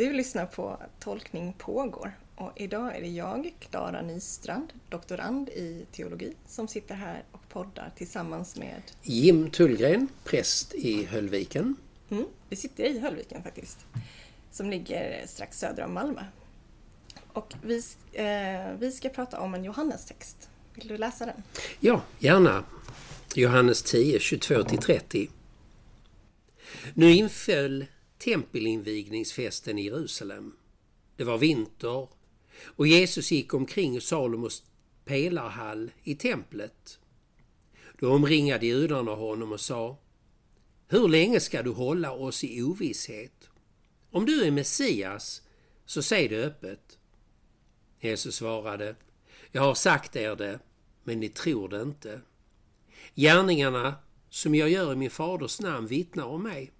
Du lyssnar på Tolkning pågår och idag är det jag, Klara Nystrand, doktorand i teologi, som sitter här och poddar tillsammans med Jim Tullgren, präst i Höllviken. Mm, vi sitter i Höllviken faktiskt, som ligger strax söder om Malmö. Och vi, eh, vi ska prata om en Johannestext. Vill du läsa den? Ja, gärna. Johannes 10, 22-30. Nu inföll tempelinvigningsfesten i Jerusalem. Det var vinter och Jesus gick omkring i Salomos pelarhall i templet. Då omringade judarna honom och sa Hur länge ska du hålla oss i ovisshet? Om du är Messias, så säg det öppet. Jesus svarade Jag har sagt er det, men ni tror det inte. Gärningarna som jag gör i min faders namn vittnar om mig.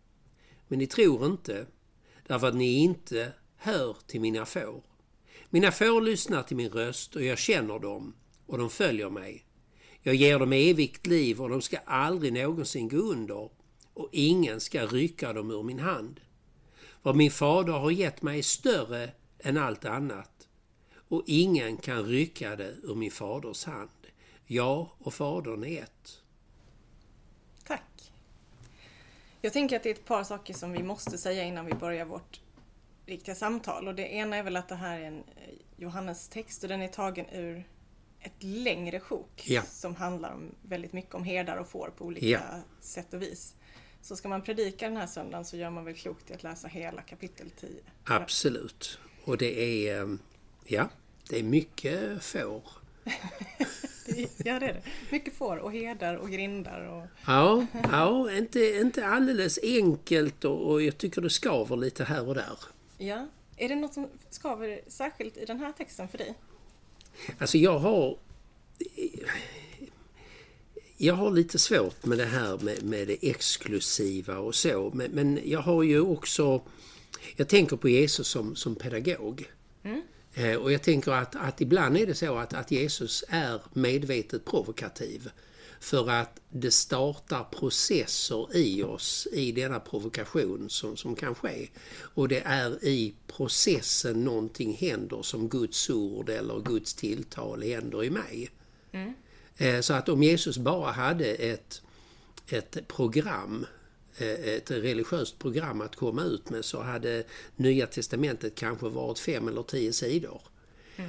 Men ni tror inte, därför att ni inte hör till mina får. Mina får lyssnar till min röst och jag känner dem och de följer mig. Jag ger dem evigt liv och de ska aldrig någonsin gå under och ingen ska rycka dem ur min hand. Vad min fader har gett mig är större än allt annat och ingen kan rycka det ur min faders hand. Jag och fadern är ett. Tack. Jag tänker att det är ett par saker som vi måste säga innan vi börjar vårt riktiga samtal. Och det ena är väl att det här är en eh, Johannes-text och den är tagen ur ett längre sjok Ja. som handlar om, väldigt mycket om herdar och får på olika Ja. sätt och vis. Så ska man predika den här söndagen så gör man väl klokt i att läsa hela kapitel 10. Absolut. Och det är, eh, ja, det är mycket får. Ja, det är det. Mycket får och herdar och grindar och Ja, ja inte, inte alldeles enkelt och, och jag tycker det skaver lite här och där. Ja. Är det något som skaver särskilt i den här texten för dig? Alltså jag har... Jag har lite svårt med det här med, med det exklusiva och så. Men, men jag har ju också... Jag tänker på Jesus som, som pedagog. Eh, och jag tänker att, att ibland är det så att, att Jesus är medvetet provokativ. För att det startar processer i oss i denna provokation som, som kan ske. Och det är i processen någonting händer som Guds ord eller Guds tilltal händer i mig. Eh, Så att om Jesus bara hade ett, ett program, eh, ett religiöst program att komma ut med så hade Nya Testamentet kanske varit fem eller tio sidor.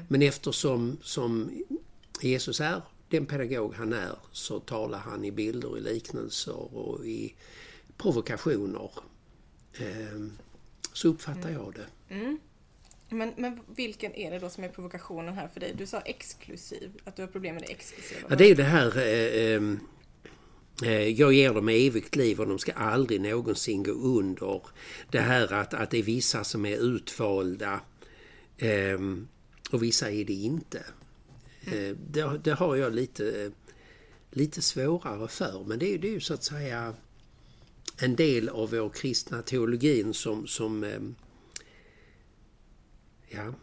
Men eftersom som Jesus är den pedagog han är så talar han i bilder, i liknelser och i provokationer. Eh, Så uppfattar jag det. Men, men vilken är det då som är provokationen här för dig? Du sa exklusiv, att du har problem med det exklusiva. Ja, det är det här... Eh, ehm, eh, Eh, jag ger dem evigt liv och de ska aldrig någonsin gå under. Det här att, att det är vissa som är utvalda ehm, och vissa är det inte. Eh, det, det har jag lite, lite svårare för. Men det är, ju- det är ju så att säga en del av vår kristna teologin som, som ehm, ja,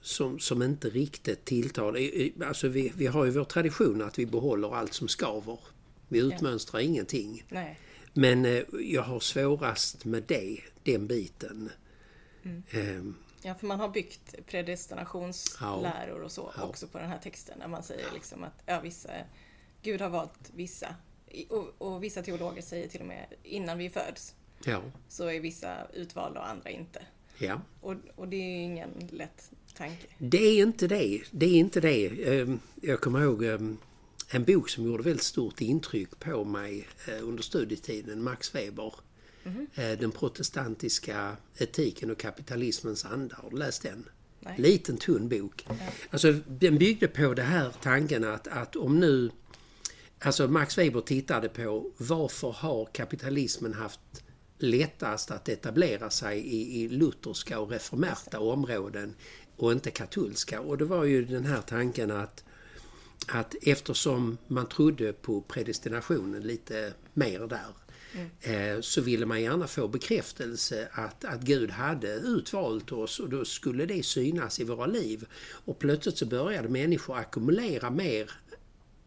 som, som inte riktigt tilltalar. Eh, alltså vi, vi har ju vår tradition att vi behåller allt som skaver. Vi utmönstrar ingenting. Nej. Men eh, jag har svårast med det, den biten. Ehm, Ja, för man har byggt predestinationsläror och så Ja. också på den här texten. Där man säger liksom att ja, vissa, Gud har valt vissa. Och, och vissa teologer säger till och med innan vi föds ja, så är vissa utvalda och andra inte. ja. Och, och det är ingen lätt tanke. Det är inte det. Det är inte det. Ehm, Jag kommer ihåg ehm, en bok som gjorde väldigt stort intryck på mig eh, under studietiden, Max Weber. Eh, Den protestantiska etiken och kapitalismens anda. Har du läst den? Nej. Liten tunn bok. Alltså, den byggde på det här tanken att, att om nu... Alltså Max Weber tittade på varför har kapitalismen haft lättast att etablera sig i, i lutherska och reformerta områden och inte katolska. Och det var ju den här tanken att, att eftersom man trodde på predestinationen lite mer där eh, så ville man gärna få bekräftelse att, att Gud hade utvalt oss och då skulle det synas i våra liv. Och plötsligt så började människor ackumulera mer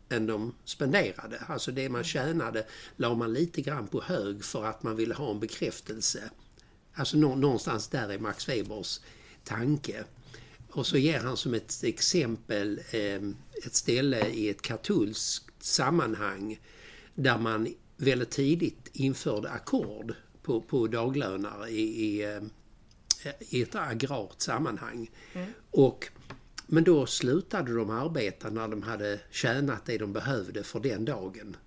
än de spenderade. Alltså det man tjänade la man lite grann på hög för att man ville ha en bekräftelse Alltså någonstans där är Max Webers tanke. Och så ger han som ett exempel eh, ett ställe i ett katolskt sammanhang där man väldigt tidigt införde akkord på, på daglönare i, i, eh, i ett agrart sammanhang. Mm. Och, men då slutade de arbeta när de hade tjänat det de behövde för den dagen.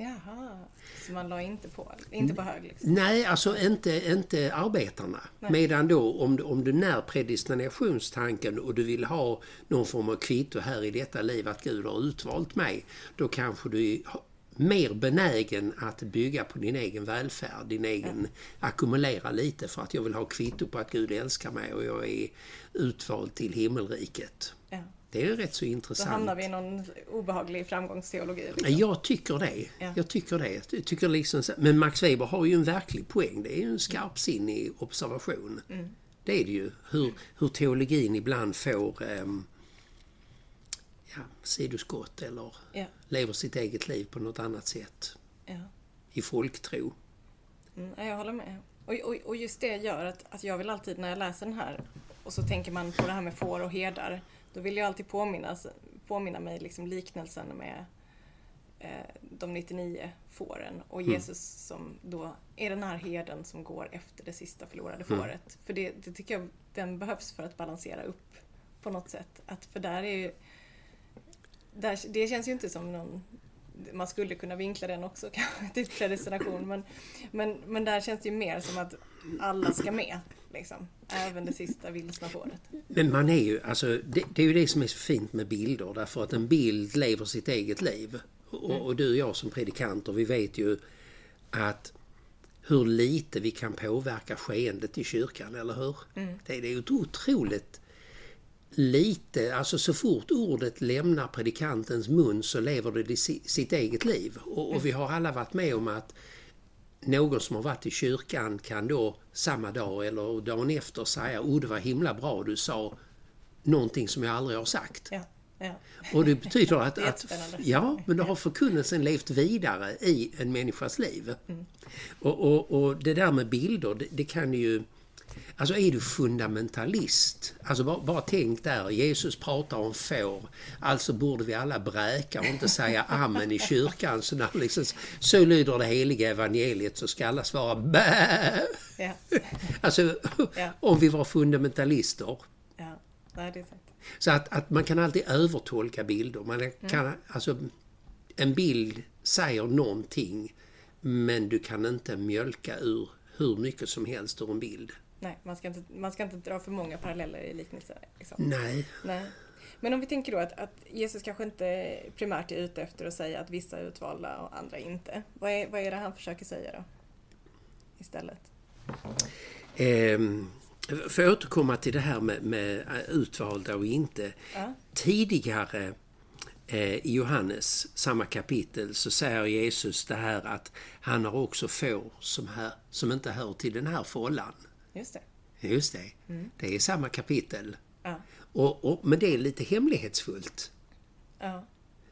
Jaha, så man la inte på, inte på hög? Liksom. Nej, alltså inte, inte arbetarna. Nej. Medan då om du, om du när predestinationstanken och du vill ha någon form av kvitto här i detta liv att Gud har utvalt mig. Då kanske du mer benägen att bygga på din egen välfärd, din egen ja. ackumulera lite för att jag vill ha kvitto på att Gud älskar mig och jag är utvald till himmelriket. Ja. Det är rätt så intressant. Då hamnar vi i någon obehaglig framgångsteologi. Liksom. Jag tycker det. Ja. Jag tycker det. Jag tycker liksom, men Max Weber har ju en verklig poäng. Det är ju en skarpsinnig observation. Mm. Det är det ju. Hur, hur teologin ibland får um, ja, sidoskott eller ja. lever sitt eget liv på något annat sätt. Ja. I folktro. Mm, jag håller med. Och, och, och, just det gör att, att jag vill alltid när jag läser den här och så tänker man på det här med får och herdar. Då vill jag alltid påminna, påminna mig liksom liknelsen med eh, de 99 fåren och mm. Jesus som då är den här herden som går efter det sista förlorade mm. fåret. För det, det tycker jag den behövs för att balansera upp på något sätt. Att, för där är ju där, det känns ju inte som någon man skulle kunna vinkla den också, typ predestination. Men, men, men där känns det ju mer som att alla ska med. Liksom. Även det sista vilsna fåret. Men man är ju, alltså, det, det, är ju det som är så fint med bilder. Därför att en bild lever sitt eget liv. Och, mm. och du och jag som predikanter, vi vet ju att hur lite vi kan påverka skeendet i kyrkan, eller hur? Mm. Det, det är ju otroligt lite, alltså så fort ordet lämnar predikantens mun så lever det sitt eget liv. Och, och, vi har alla varit med om att någon som har varit i kyrkan kan då samma dag eller dagen efter säga oh det var himla bra du sa någonting som jag aldrig har sagt. Ja, ja. Och det betyder att, det att ja, men då har förkunnelsen levt vidare i en människas liv. Mm. Och, och, och, det där med bilder, det, det kan ju Alltså är du fundamentalist, alltså bara, bara tänk där, Jesus pratar om får, alltså borde vi alla bräka och inte säga amen i kyrkan. Så, när liksom, så lyder det heliga evangeliet så ska alla svara bä. Ja. Alltså, ja. om vi var fundamentalister. Ja, Nej, det är sant. Så att, att man kan alltid övertolka bilder. Man mm. kan, mm. alltså, en bild säger någonting men du kan inte mjölka ur hur mycket som helst ur en bild. Nej, man ska inte, man ska inte dra för många paralleller i liknelser. Liksom. Nej. Nej. Men om vi tänker då att, att, Jesus kanske inte primärt är ute efter att säga att vissa är utvalda och andra inte. Vad är, vad är det han försöker säga då? Istället? Um, för att återkomma till det här med, med utvalda och inte. Ja. Tidigare eh, i Johannes, samma kapitel, så säger Jesus det här att han har också får som, här, som inte hör till den här fållan. Just det. Just det. Mm. Det är samma kapitel. Ja. Och, och, men det är lite hemlighetsfullt. Ja.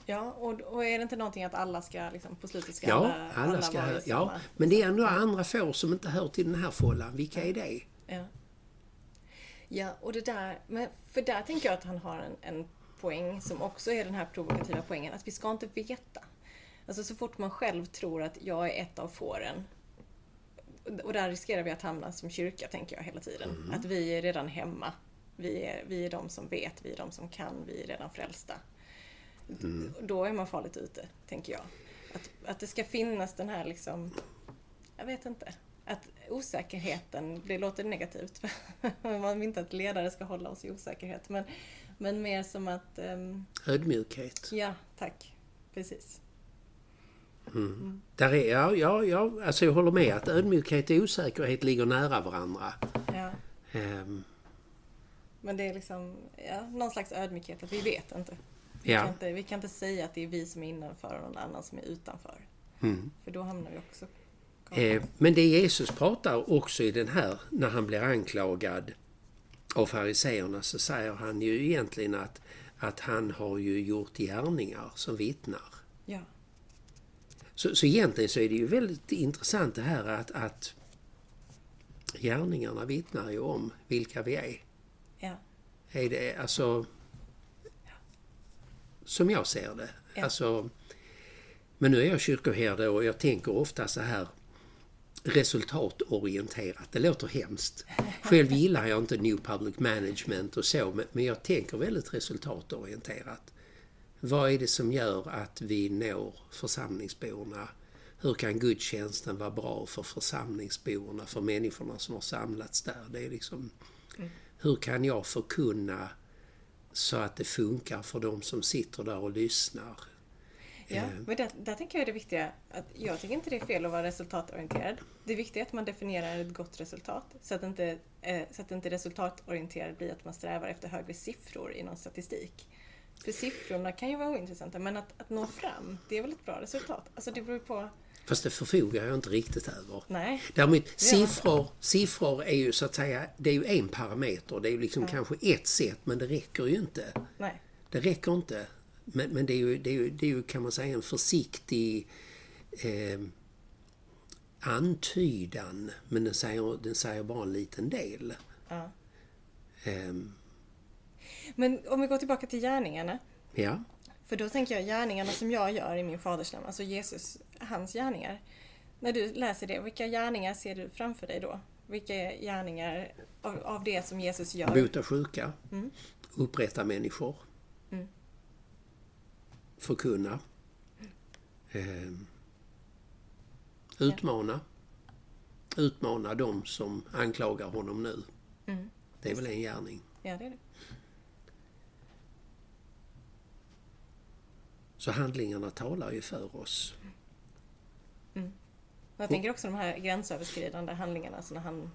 Ja, och, och är det inte någonting att alla ska, liksom, på slutet ska ja, alla, alla, ska vara Ja, men det är ändå andra får som inte hör till den här fållan. Vilka är det? Ja. Ja, och det där, men för där tänker jag att han har en, en poäng som också är den här provokativa poängen, att vi ska inte veta. Alltså så fort man själv tror att jag är ett av fåren och där riskerar vi att hamna som kyrka, tänker jag hela tiden. Mm. Att vi är redan hemma. Vi är, vi är de som vet, vi är de som kan, vi är redan frälsta. Mm. Då är man farligt ute, tänker jag. Att, att det ska finnas den här liksom, jag vet inte, att osäkerheten, det låter negativt. man vill inte att ledare ska hålla oss i osäkerhet. Men, men mer som att... Um, Ödmjukhet. Ja, tack. Precis. Mm. Där är, ja, ja, ja, alltså jag håller med att ödmjukhet och osäkerhet ligger nära varandra. Ja. Um. Men det är liksom ja, någon slags ödmjukhet att vi vet inte. Vi, ja. kan inte. vi kan inte säga att det är vi som är innanför och någon annan som är utanför. Mm. För då hamnar vi också... Eh, men det Jesus pratar också i den här, när han blir anklagad av fariseerna, så säger han ju egentligen att, att han har ju gjort gärningar som vittnar. Ja. Så, så egentligen så är det ju väldigt intressant det här att, att gärningarna vittnar ju om vilka vi är. Ja. Är det alltså... Som jag ser det. Ja. Alltså, men nu är jag kyrkoherde och jag tänker ofta så här resultatorienterat. Det låter hemskt. Själv gillar jag inte New Public Management och så, men jag tänker väldigt resultatorienterat. Vad är det som gör att vi når församlingsborna? Hur kan gudstjänsten vara bra för församlingsborna, för människorna som har samlats där? Det är liksom, hur kan jag förkunna så att det funkar för de som sitter där och lyssnar? Ja, Eh. men där, där tänker jag det viktiga, att jag tycker inte det är fel att vara resultatorienterad. Det viktiga är att man definierar ett gott resultat, så att inte, eh, så att inte resultatorienterad blir att man strävar efter högre siffror i någon statistik. För siffrorna kan ju vara ointressanta, men att, att nå fram, det är väl ett bra resultat? Alltså det beror på... Fast det förfogar jag inte riktigt över. Nej. Däremot siffror, siffror är ju så att säga, det är ju en parameter. Det är ju liksom kanske ett sätt, men det räcker ju inte. Nej. Det räcker inte. Men, men det, är ju, det, är ju, det är ju, kan man säga, en försiktig eh, antydan. Men den säger, den säger bara en liten del. Ja. Ehm, Men om vi går tillbaka till gärningarna. ja, För då tänker jag gärningarna som jag gör i min faders namn, alltså Jesus, hans gärningar. När du läser det, vilka gärningar ser du framför dig då? Vilka gärningar av, av det som Jesus gör? bota sjuka, upprätta människor, förkunna, ehm, utmana, utmana de som anklagar honom nu. Det är väl en gärning. Ja, det är det. Så handlingarna talar ju för oss. Jag tänker också de här gränsöverskridande handlingarna, alltså när han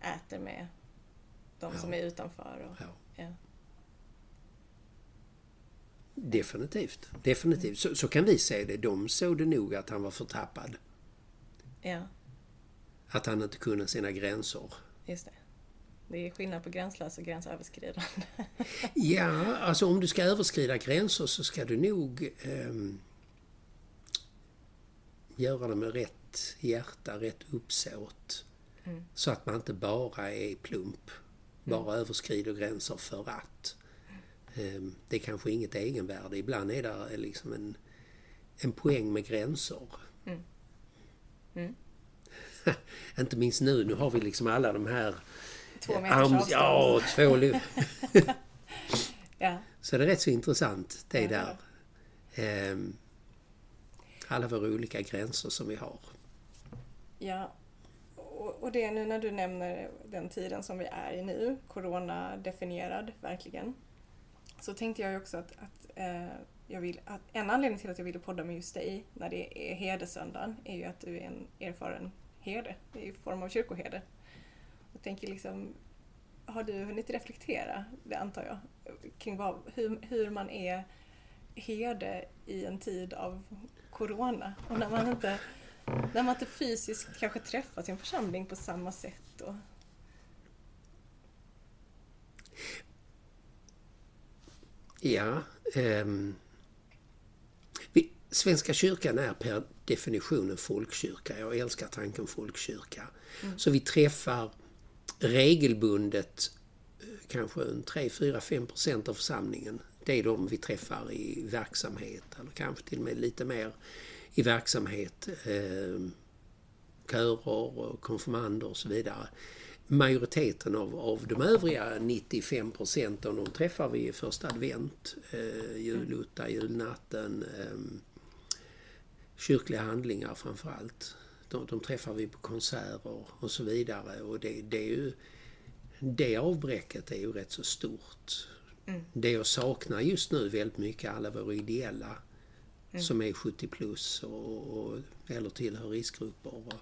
äter med de som Ja. är utanför. Och, Ja. ja. Definitivt. Definitivt. Så, så kan vi se det. De såg det nog att han var förtappad. ja, Att han inte kunde sina gränser. just det. Det är skillnad på gränslös och gränsöverskridande. Ja, alltså om du ska överskrida gränser så ska du nog ehm, göra det med rätt hjärta, rätt uppsåt. Så att man inte bara är plump. Bara överskrider gränser för att. Ehm, det är kanske inget egenvärde. Ibland är det liksom en, en poäng med gränser. inte minst nu. Nu har vi liksom alla de här Två meters arms... avstånd. Ja, två... Ja. Så det är rätt så intressant det Ja. där. Ehm, alla våra olika gränser som vi har. Ja, och det nu när du nämner den tiden som vi är i nu, corona-definierad verkligen, så tänkte jag ju också att, att, eh, jag vill, att en anledning till att jag ville podda med just dig när det är herdesöndagen är ju att du är en erfaren herde i form av kyrkoherde. Jag tänker liksom, har du hunnit reflektera, det antar jag, kring vad, hur, hur man är herde i en tid av corona och när man inte när man inte fysiskt kanske träffar sin församling på samma sätt. Och, Ja. vi, Svenska kyrkan är per definition en folkkyrka. Jag älskar tanken folkkyrka. Så vi träffar regelbundet eh, kanske en 3, 4, 5 procent av församlingen. Det är de vi träffar i verksamhet eller kanske till och med lite mer i verksamhet. Eh, körer och konfirmander och så vidare. Majoriteten av, av de övriga 95 procenten de träffar vi i första advent, eh, julutta, julnatten, eh, kyrkliga handlingar framförallt. De, de träffar vi på konserter och så vidare och det, det är ju det avbräcket är ju rätt så stort. Det jag saknar just nu väldigt mycket alla våra ideella som är 70 plus och, och, eller tillhör riskgrupper. Och,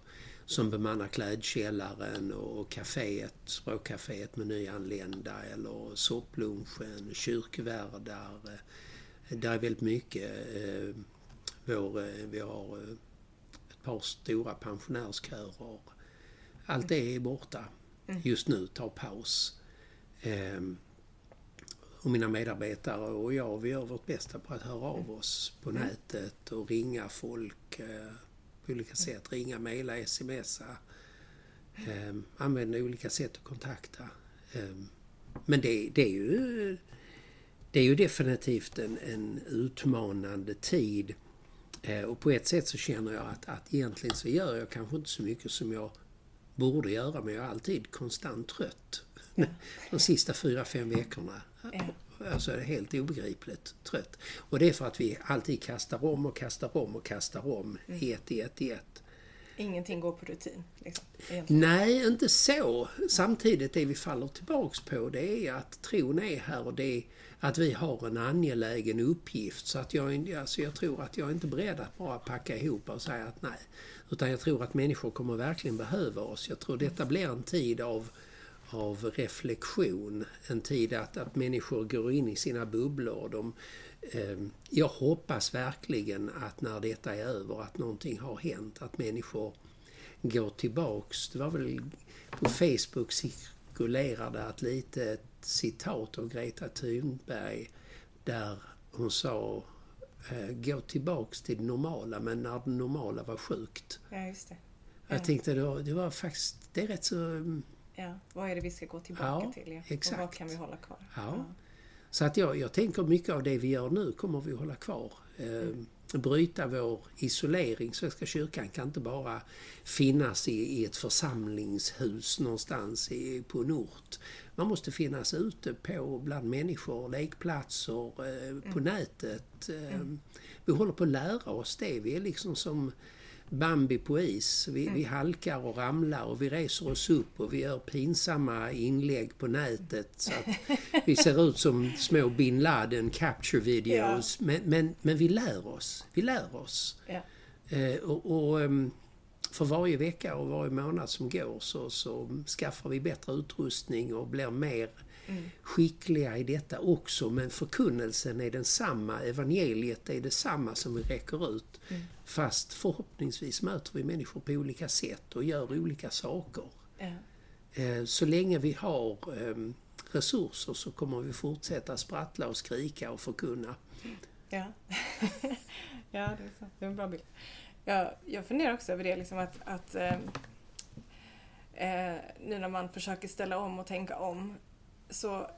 som bemannar klädkällaren och kaféet, språkcaféet med nyanlända eller sopplunchen, kyrkvärdar. Eh, Där är väldigt mycket. eh, Vår, eh, vi har par stora pensionärskörer. Allt det är borta just nu, tar paus. Ehm, och mina medarbetare och jag, vi gör vårt bästa på att höra av oss på nätet och ringa folk eh, på olika sätt. Ringa, mejla, smsa. Eh, använda olika sätt att kontakta. Eh, men det, det, är ju det är ju definitivt en, en utmanande tid. Eh, och på ett sätt så känner jag att, att egentligen så gör jag kanske inte så mycket som jag borde göra men jag är alltid konstant trött. Ja. De sista fyra, fem veckorna. Ja. Alltså det är helt obegripligt trött. Och det är för att vi alltid kastar om och kastar om och kastar om mm. i ett, i ett, i ett. Ingenting går på rutin? Liksom, Nej, inte så. Samtidigt det vi faller tillbaks på det är att tron är här och det är att vi har en angelägen uppgift. Så att jag, alltså jag tror att jag är inte beredd att bara packa ihop och säga att nej. Utan jag tror att människor kommer verkligen behöva oss. Jag tror detta blir en tid av, av reflektion. En tid att, att människor går in i sina bubblor. De, jag hoppas verkligen att när detta är över att någonting har hänt. Att människor går tillbaks. Det var väl på Facebook cirkulerade att lite citat av Greta Thunberg där hon sa eh, gå tillbaks till det normala men när det normala var sjukt. Ja, just det. Ja. Jag tänkte då, det var faktiskt, det är rätt så... Mm, ja, vad är det vi ska gå tillbaka ja, till? Ja. Exakt. Och vad kan vi hålla kvar? Ja. Så att jag, jag tänker mycket av det vi gör nu kommer vi hålla kvar. Mm bryta vår isolering. Svenska kyrkan kan inte bara finnas i, i ett församlingshus någonstans i, på en ort. Man måste finnas ute på bland människor, lekplatser, eh, på mm. nätet. Eh, mm. Vi håller på att lära oss det. Vi är liksom som Bambi på is. Vi, mm. vi halkar och ramlar och vi reser oss upp och vi gör pinsamma inlägg på nätet så att vi ser ut som små bin Laden capture videos. Ja. Men, men, men vi lär oss. Vi lär oss. Ja. Eh, och, och ehm, för varje vecka och varje månad som går så, så skaffar vi bättre utrustning och blir mer mm. skickliga i detta också. Men förkunnelsen är densamma, evangeliet är detsamma som vi räcker ut. Mm. Fast förhoppningsvis möter vi människor på olika sätt och gör olika saker. Eh, så länge vi har ehm, resurser så kommer vi fortsätta sprattla och skrika och förkunna. Ja, ja det är så. Det är en bra bild. Jag, jag funderar också över det, liksom att, att eh, eh, nu när man försöker ställa om och tänka om så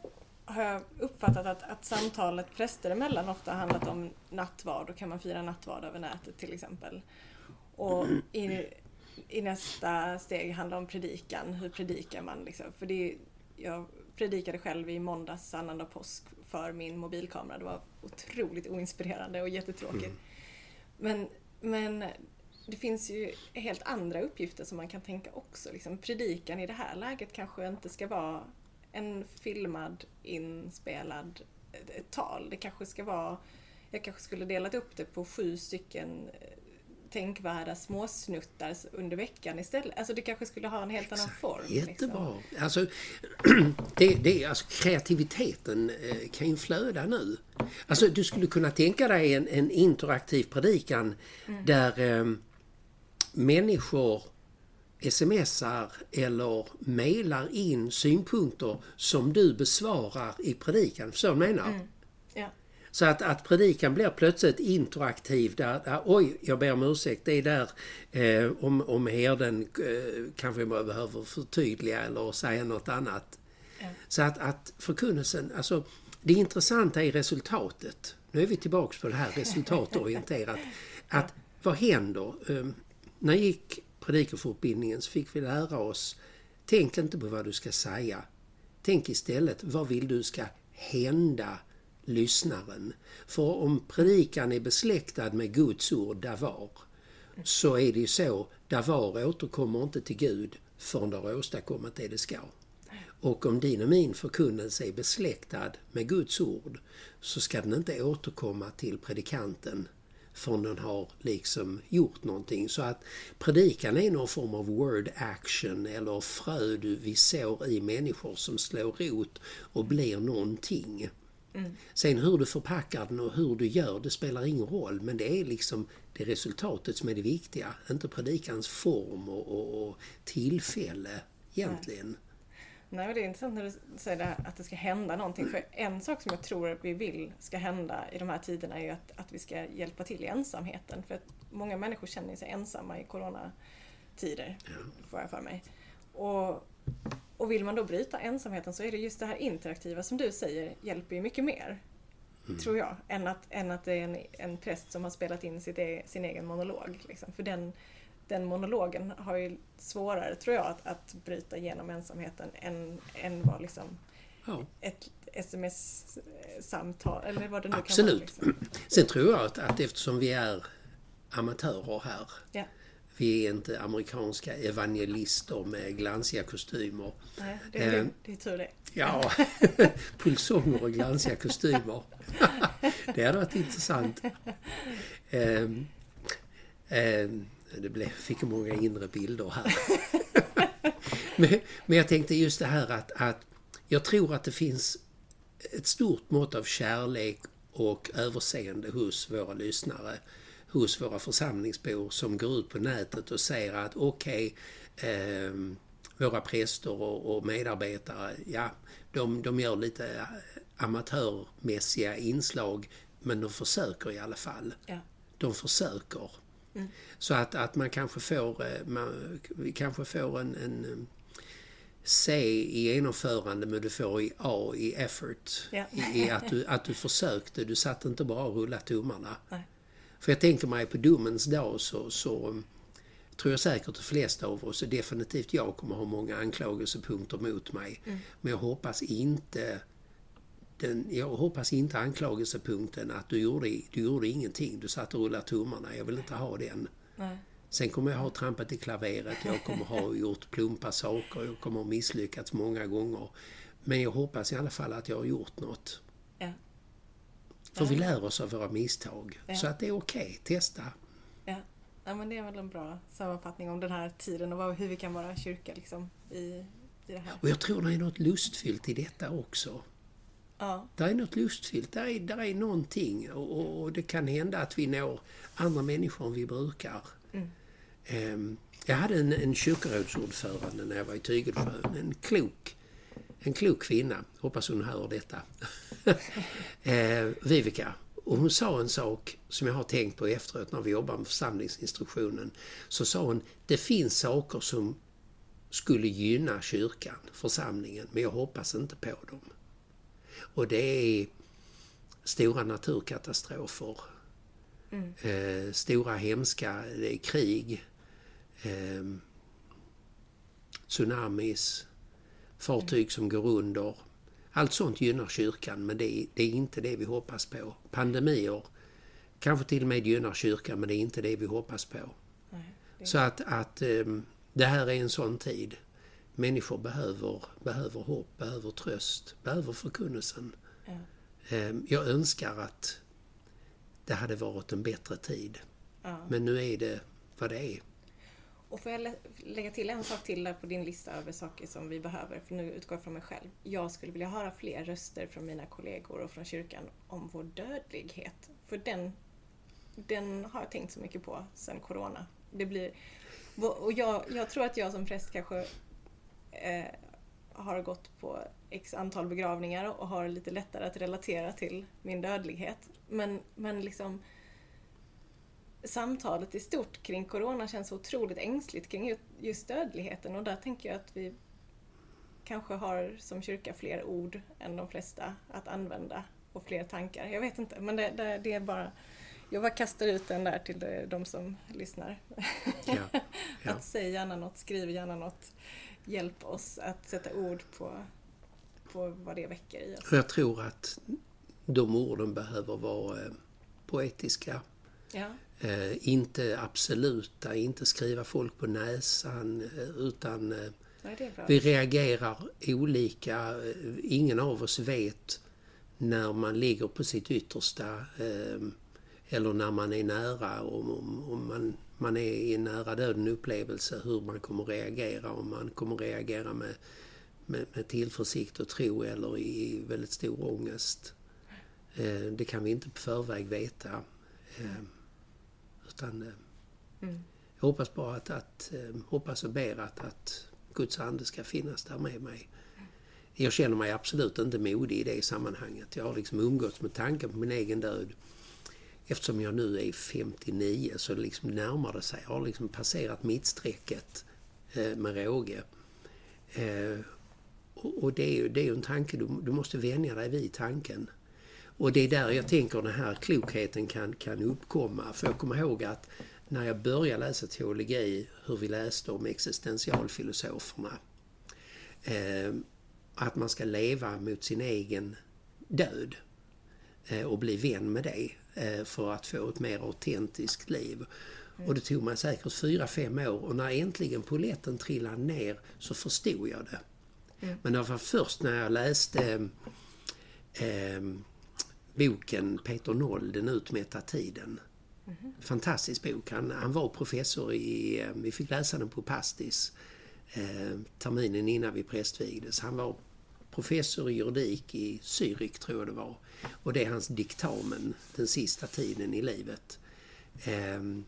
har jag uppfattat att, att samtalet präster emellan ofta handlat om nattvard. Då kan man fira nattvard över nätet till exempel. Och i, i nästa steg handlar om predikan. Hur predikar man? Liksom? För det, jag predikade själv i måndags, annandag påsk, för min mobilkamera. Det var otroligt oinspirerande och jättetråkigt. Mm. Men men det finns ju helt andra uppgifter som man kan tänka också. Liksom, predikan i det här läget kanske inte ska vara en filmad, inspelad ett tal. Det kanske ska vara, jag kanske skulle delat upp det på sju stycken eh, tänkvärda småsnuttar under veckan istället. Alltså det kanske skulle ha en helt Exakt. annan form. Jättebra. Liksom. Alltså, det, det, alltså, kreativiteten eh, kan ju flöda nu. Alltså du skulle kunna tänka dig en, en interaktiv predikan mm. där eh, människor smsar eller mejlar in synpunkter som du besvarar i predikan. Förstår du vad jag menar? Mm. Så att, att predikan blir plötsligt interaktiv där, där oj, jag ber om ursäkt, det är där eh, om, om herden eh, kanske behöver förtydliga eller säga något annat. Ja. Så att, att förkunnelsen, alltså det intressanta är resultatet. Nu är vi tillbaks på det här resultatorienterat. Att vad händer? Eh, när jag gick predikofortbildningen så fick vi lära oss, tänk inte på vad du ska säga. Tänk istället, vad vill du ska hända lyssnaren. För om predikan är besläktad med Guds ord davar så är det ju så, davar återkommer inte till Gud förrän du har åstadkommit det det ska. Och om din och min förkunnelse är besläktad med Guds ord så ska den inte återkomma till predikanten förrän den har liksom gjort någonting. Så att predikan är någon form av word action eller frö du vi sår i människor som slår rot och blir någonting. Mm. Sen hur du förpackar den och hur du gör, det spelar ingen roll. Men det är liksom det resultatet som är det viktiga. Inte predikans form och, och, och tillfälle egentligen. Nej. Nej, det är intressant när du säger det här, att det ska hända någonting. För en sak som jag tror att vi vill ska hända i de här tiderna är ju att, att vi ska hjälpa till i ensamheten. För att många människor känner sig ensamma i coronatider, får jag för mig. Och, och vill man då bryta ensamheten så är det just det här interaktiva som du säger hjälper ju mycket mer. Mm. Tror jag. Än att, än att det är en, en präst som har spelat in sitt e, sin egen monolog. Liksom. För den, den monologen har ju svårare, tror jag, att, att bryta igenom ensamheten än, än vad liksom ja. ett sms-samtal eller vad det nu Absolut. kan vara. Liksom. Sen tror jag att, att eftersom vi är amatörer här ja. Vi är inte amerikanska evangelister med glansiga kostymer. Nej, det, är, eh, det är tur det. Ja, pulsonger och glansiga kostymer. det hade varit intressant. Eh, eh, det blev, fick många inre bilder här. men, men jag tänkte just det här att, att jag tror att det finns ett stort mått av kärlek och överseende hos våra lyssnare hos våra församlingsbor som går ut på nätet och säger att okej, okay, eh, våra präster och, och, medarbetare, ja, de, de gör lite amatörmässiga inslag men de försöker i alla fall. Ja. De försöker. Mm. Så att, att man kanske får, eh, man, kanske får en, en C i genomförande men du får i A i effort. Ja. I, I, att, du, att du försökte, du satt inte bara och rullade tummarna. Nej. För jag tänker mig på domens dag så, så tror jag säkert de flesta av oss, och definitivt jag, kommer ha många anklagelsepunkter mot mig. Mm. Men jag hoppas inte den, jag hoppas inte anklagelsepunkten att du gjorde, du gjorde ingenting, du satt och rullade tummarna. Jag vill inte ha den. Nej. Sen kommer jag ha trampat i klaveret, jag kommer ha gjort plumpa saker, jag kommer ha misslyckats många gånger. Men jag hoppas i alla fall att jag har gjort något. Ja. För vi lär oss av våra misstag. Ja. Så att det är okej, okay. testa. Ja. ja, men det är väl en bra sammanfattning om den här tiden och hur vi kan vara kyrka liksom, i, i det här. Och jag tror det är något lustfyllt i detta också. Ja. Det är något lustfyllt, det är, där är någonting och, och, det kan hända att vi når andra människor än vi brukar. Mm. Um, jag hade en, en kyrkorådsordförande när jag var i Tygelsjö, en klok, en klok kvinna, hoppas hon hör detta. eh, Vivica. Och hon sa en sak som jag har tänkt på efteråt när vi jobbar med församlingsinstruktionen. Så sa hon, det finns saker som skulle gynna kyrkan, församlingen, men jag hoppas inte på dem. Och det är stora naturkatastrofer, mm. eh, stora hemska, det är krig, eh, tsunamis, fartyg mm. som går under, allt sånt gynnar kyrkan men det är, det är inte det vi hoppas på. Pandemier kanske till och med gynnar kyrkan men det är inte det vi hoppas på. Nej, Så att, att um, det här är en sån tid. Människor behöver, behöver hopp, behöver tröst, behöver förkunnelsen. Ja. Um, jag önskar att det hade varit en bättre tid. Ja. Men nu är det vad det är. Och får jag lägga till en sak till där på din lista över saker som vi behöver, för nu utgår jag från mig själv. Jag skulle vilja höra fler röster från mina kollegor och från kyrkan om vår dödlighet. För den, den har jag tänkt så mycket på sen Corona. Det blir, och jag, jag tror att jag som präst kanske eh, har gått på x antal begravningar och har lite lättare att relatera till min dödlighet. Men, men liksom samtalet i stort kring Corona känns otroligt ängsligt kring just dödligheten och där tänker jag att vi kanske har som kyrka fler ord än de flesta att använda och fler tankar. Jag vet inte, men det, det, det är bara jag bara kastar ut den där till de som lyssnar. Ja, ja. att säg gärna något, skriv gärna något. Hjälp oss att sätta ord på, på vad det väcker i oss. Jag tror att de orden behöver vara eh, poetiska. Ja. Eh, inte absoluta, inte skriva folk på näsan eh, utan eh, Nej, vi reagerar olika. Ingen av oss vet när man ligger på sitt yttersta eh, eller när man är nära, om, om, om man, man är i en nära döden upplevelse, hur man kommer reagera. Om man kommer reagera med, med, med tillförsikt och tro eller i väldigt stor ångest. Eh, det kan vi inte på förväg veta. Eh, utan eh, mm. jag hoppas bara att, att eh, hoppas och ber att, att Guds ande ska finnas där med mig. Jag känner mig absolut inte modig i det sammanhanget. Jag har liksom umgåtts med tanken på min egen död. Eftersom jag nu är 59 så liksom närmar det sig. Jag har liksom passerat mittstrecket eh, med råge. Eh, och det är ju det är en tanke, du, du måste vänja dig vid tanken. Och det är där jag tänker den här klokheten kan, kan uppkomma. För jag kommer ihåg att när jag började läsa teologi, hur vi läste om existentialfilosoferna. Eh, att man ska leva mot sin egen död och bli vän med det eh, för att få ett mer autentiskt liv. Och det tog mig säkert fyra fem år och när äntligen poletten trillade ner så förstod jag det. Mm. Men det var först när jag läste eh, boken Peter Noll, Den utmätta tiden. Mm. Fantastisk bok. Han, han var professor i, eh, vi fick läsa den på Pastis eh, terminen innan vi prästvigdes. Han var professor i juridik i Zürich tror jag det var. Och det är hans diktamen den sista tiden i livet. Ehm,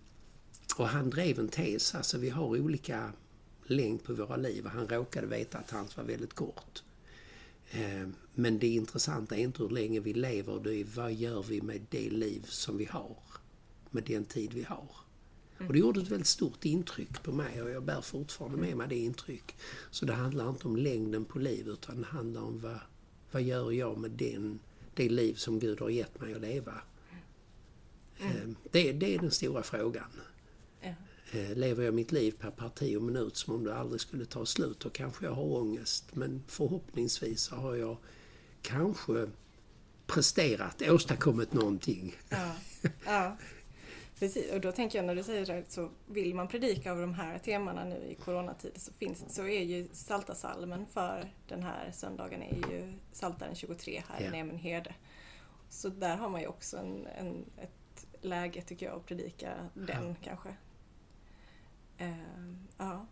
och han drev en tes, alltså vi har olika längd på våra liv och han råkade veta att hans var väldigt kort. Ehm, men det intressanta är inte hur länge vi lever, det är vad gör vi med det liv som vi har? Med den tid vi har. Och det gjorde ett väldigt stort intryck på mig och jag bär fortfarande med mig det intryck. Så det handlar inte om längden på livet utan det handlar om vad, vad gör jag med den, det liv som Gud har gett mig att leva. Mm. Det, det är den stora frågan. Eh, lever jag mitt liv per parti och minut som om det aldrig skulle ta slut, då kanske jag har ångest. Men förhoppningsvis så har jag kanske presterat, åstadkommit någonting. Ja, ja. Precis, och då tänker jag när du säger det så vill man predika över de här temana nu i coronatid så, finns, så är ju Saltasalmen för den här söndagen är ju Saltaren 23 här ja. i min herde. Så där har man ju också en, en, ett läge tycker jag att predika den ja. kanske. Uh, ja.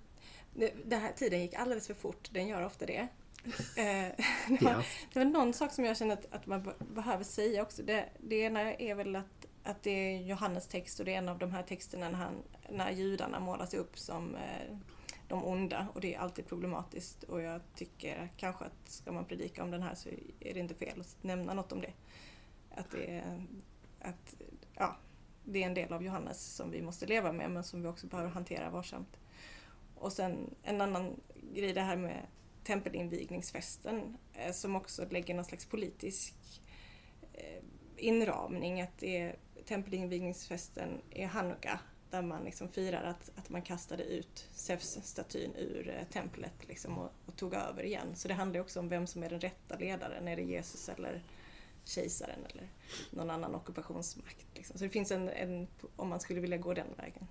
Den här tiden gick alldeles för fort, den gör ofta det. Uh, det, var, ja. det var någon sak som jag känner att, att man behöver säga också. Det, det ena är väl att, att det är Johannes text och det är en av de här texterna när, han, när judarna målas upp som eh, de onda och det är alltid problematiskt och jag tycker kanske att ska man predika om den här så är det inte fel att nämna något om det. Att det är, att, ja, det är en del av Johannes som vi måste leva med men som vi också behöver hantera varsamt. Och sen en annan grej det här med tempelinvigningsfesten eh, som också lägger någon slags politisk eh, inramning. Att det är, tempelinvigningsfesten är Hanukka där man liksom firar att, att man kastade ut Zeus-statyn ur eh, templet liksom och, och, tog över igen. Så det handlar också om vem som är den rätta ledaren. Är det Jesus eller kejsaren eller någon annan ockupationsmakt. Liksom. Så det finns en, en, om man skulle vilja gå den vägen.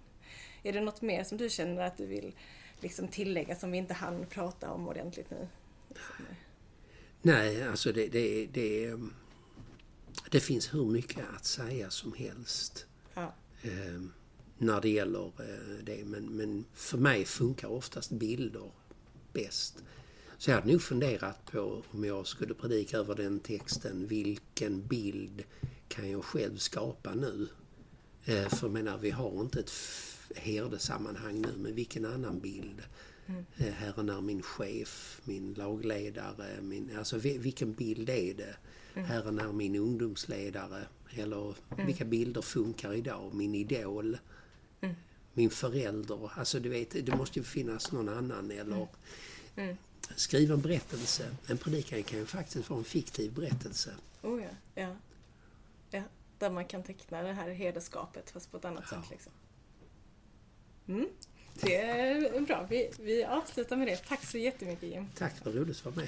Är det något mer som du känner att du vill liksom tillägga som vi inte hann prata om ordentligt nu? Nej, alltså det, det, det, det finns hur mycket att säga som helst. Ja. Eh, när det gäller eh, det. Men, men för mig funkar oftast bilder bäst. Så jag hade nog funderat på om jag skulle predika över den texten, vilken bild kan jag själv skapa nu? Eh, för menar, vi har inte ett herdesammanhang nu, men vilken annan bild? Mm. Eh, Herren är min chef, min lagledare, min, alltså vilken bild är det? Mm. Herren är min ungdomsledare. Eller mm. vilka bilder funkar idag? Min idol? Mm. Min förälder? Alltså du vet, det måste ju finnas någon annan eller mm. mm skriva en berättelse. En predikan kan ju faktiskt vara en fiktiv berättelse. Oh ja, ja. ja. Där man kan teckna det här hederskapet fast på ett annat ja. sätt. Liksom. Mm. Det är bra. Vi, vi avslutar med det. Tack så jättemycket Jim. Tack, vad roligt att vara med.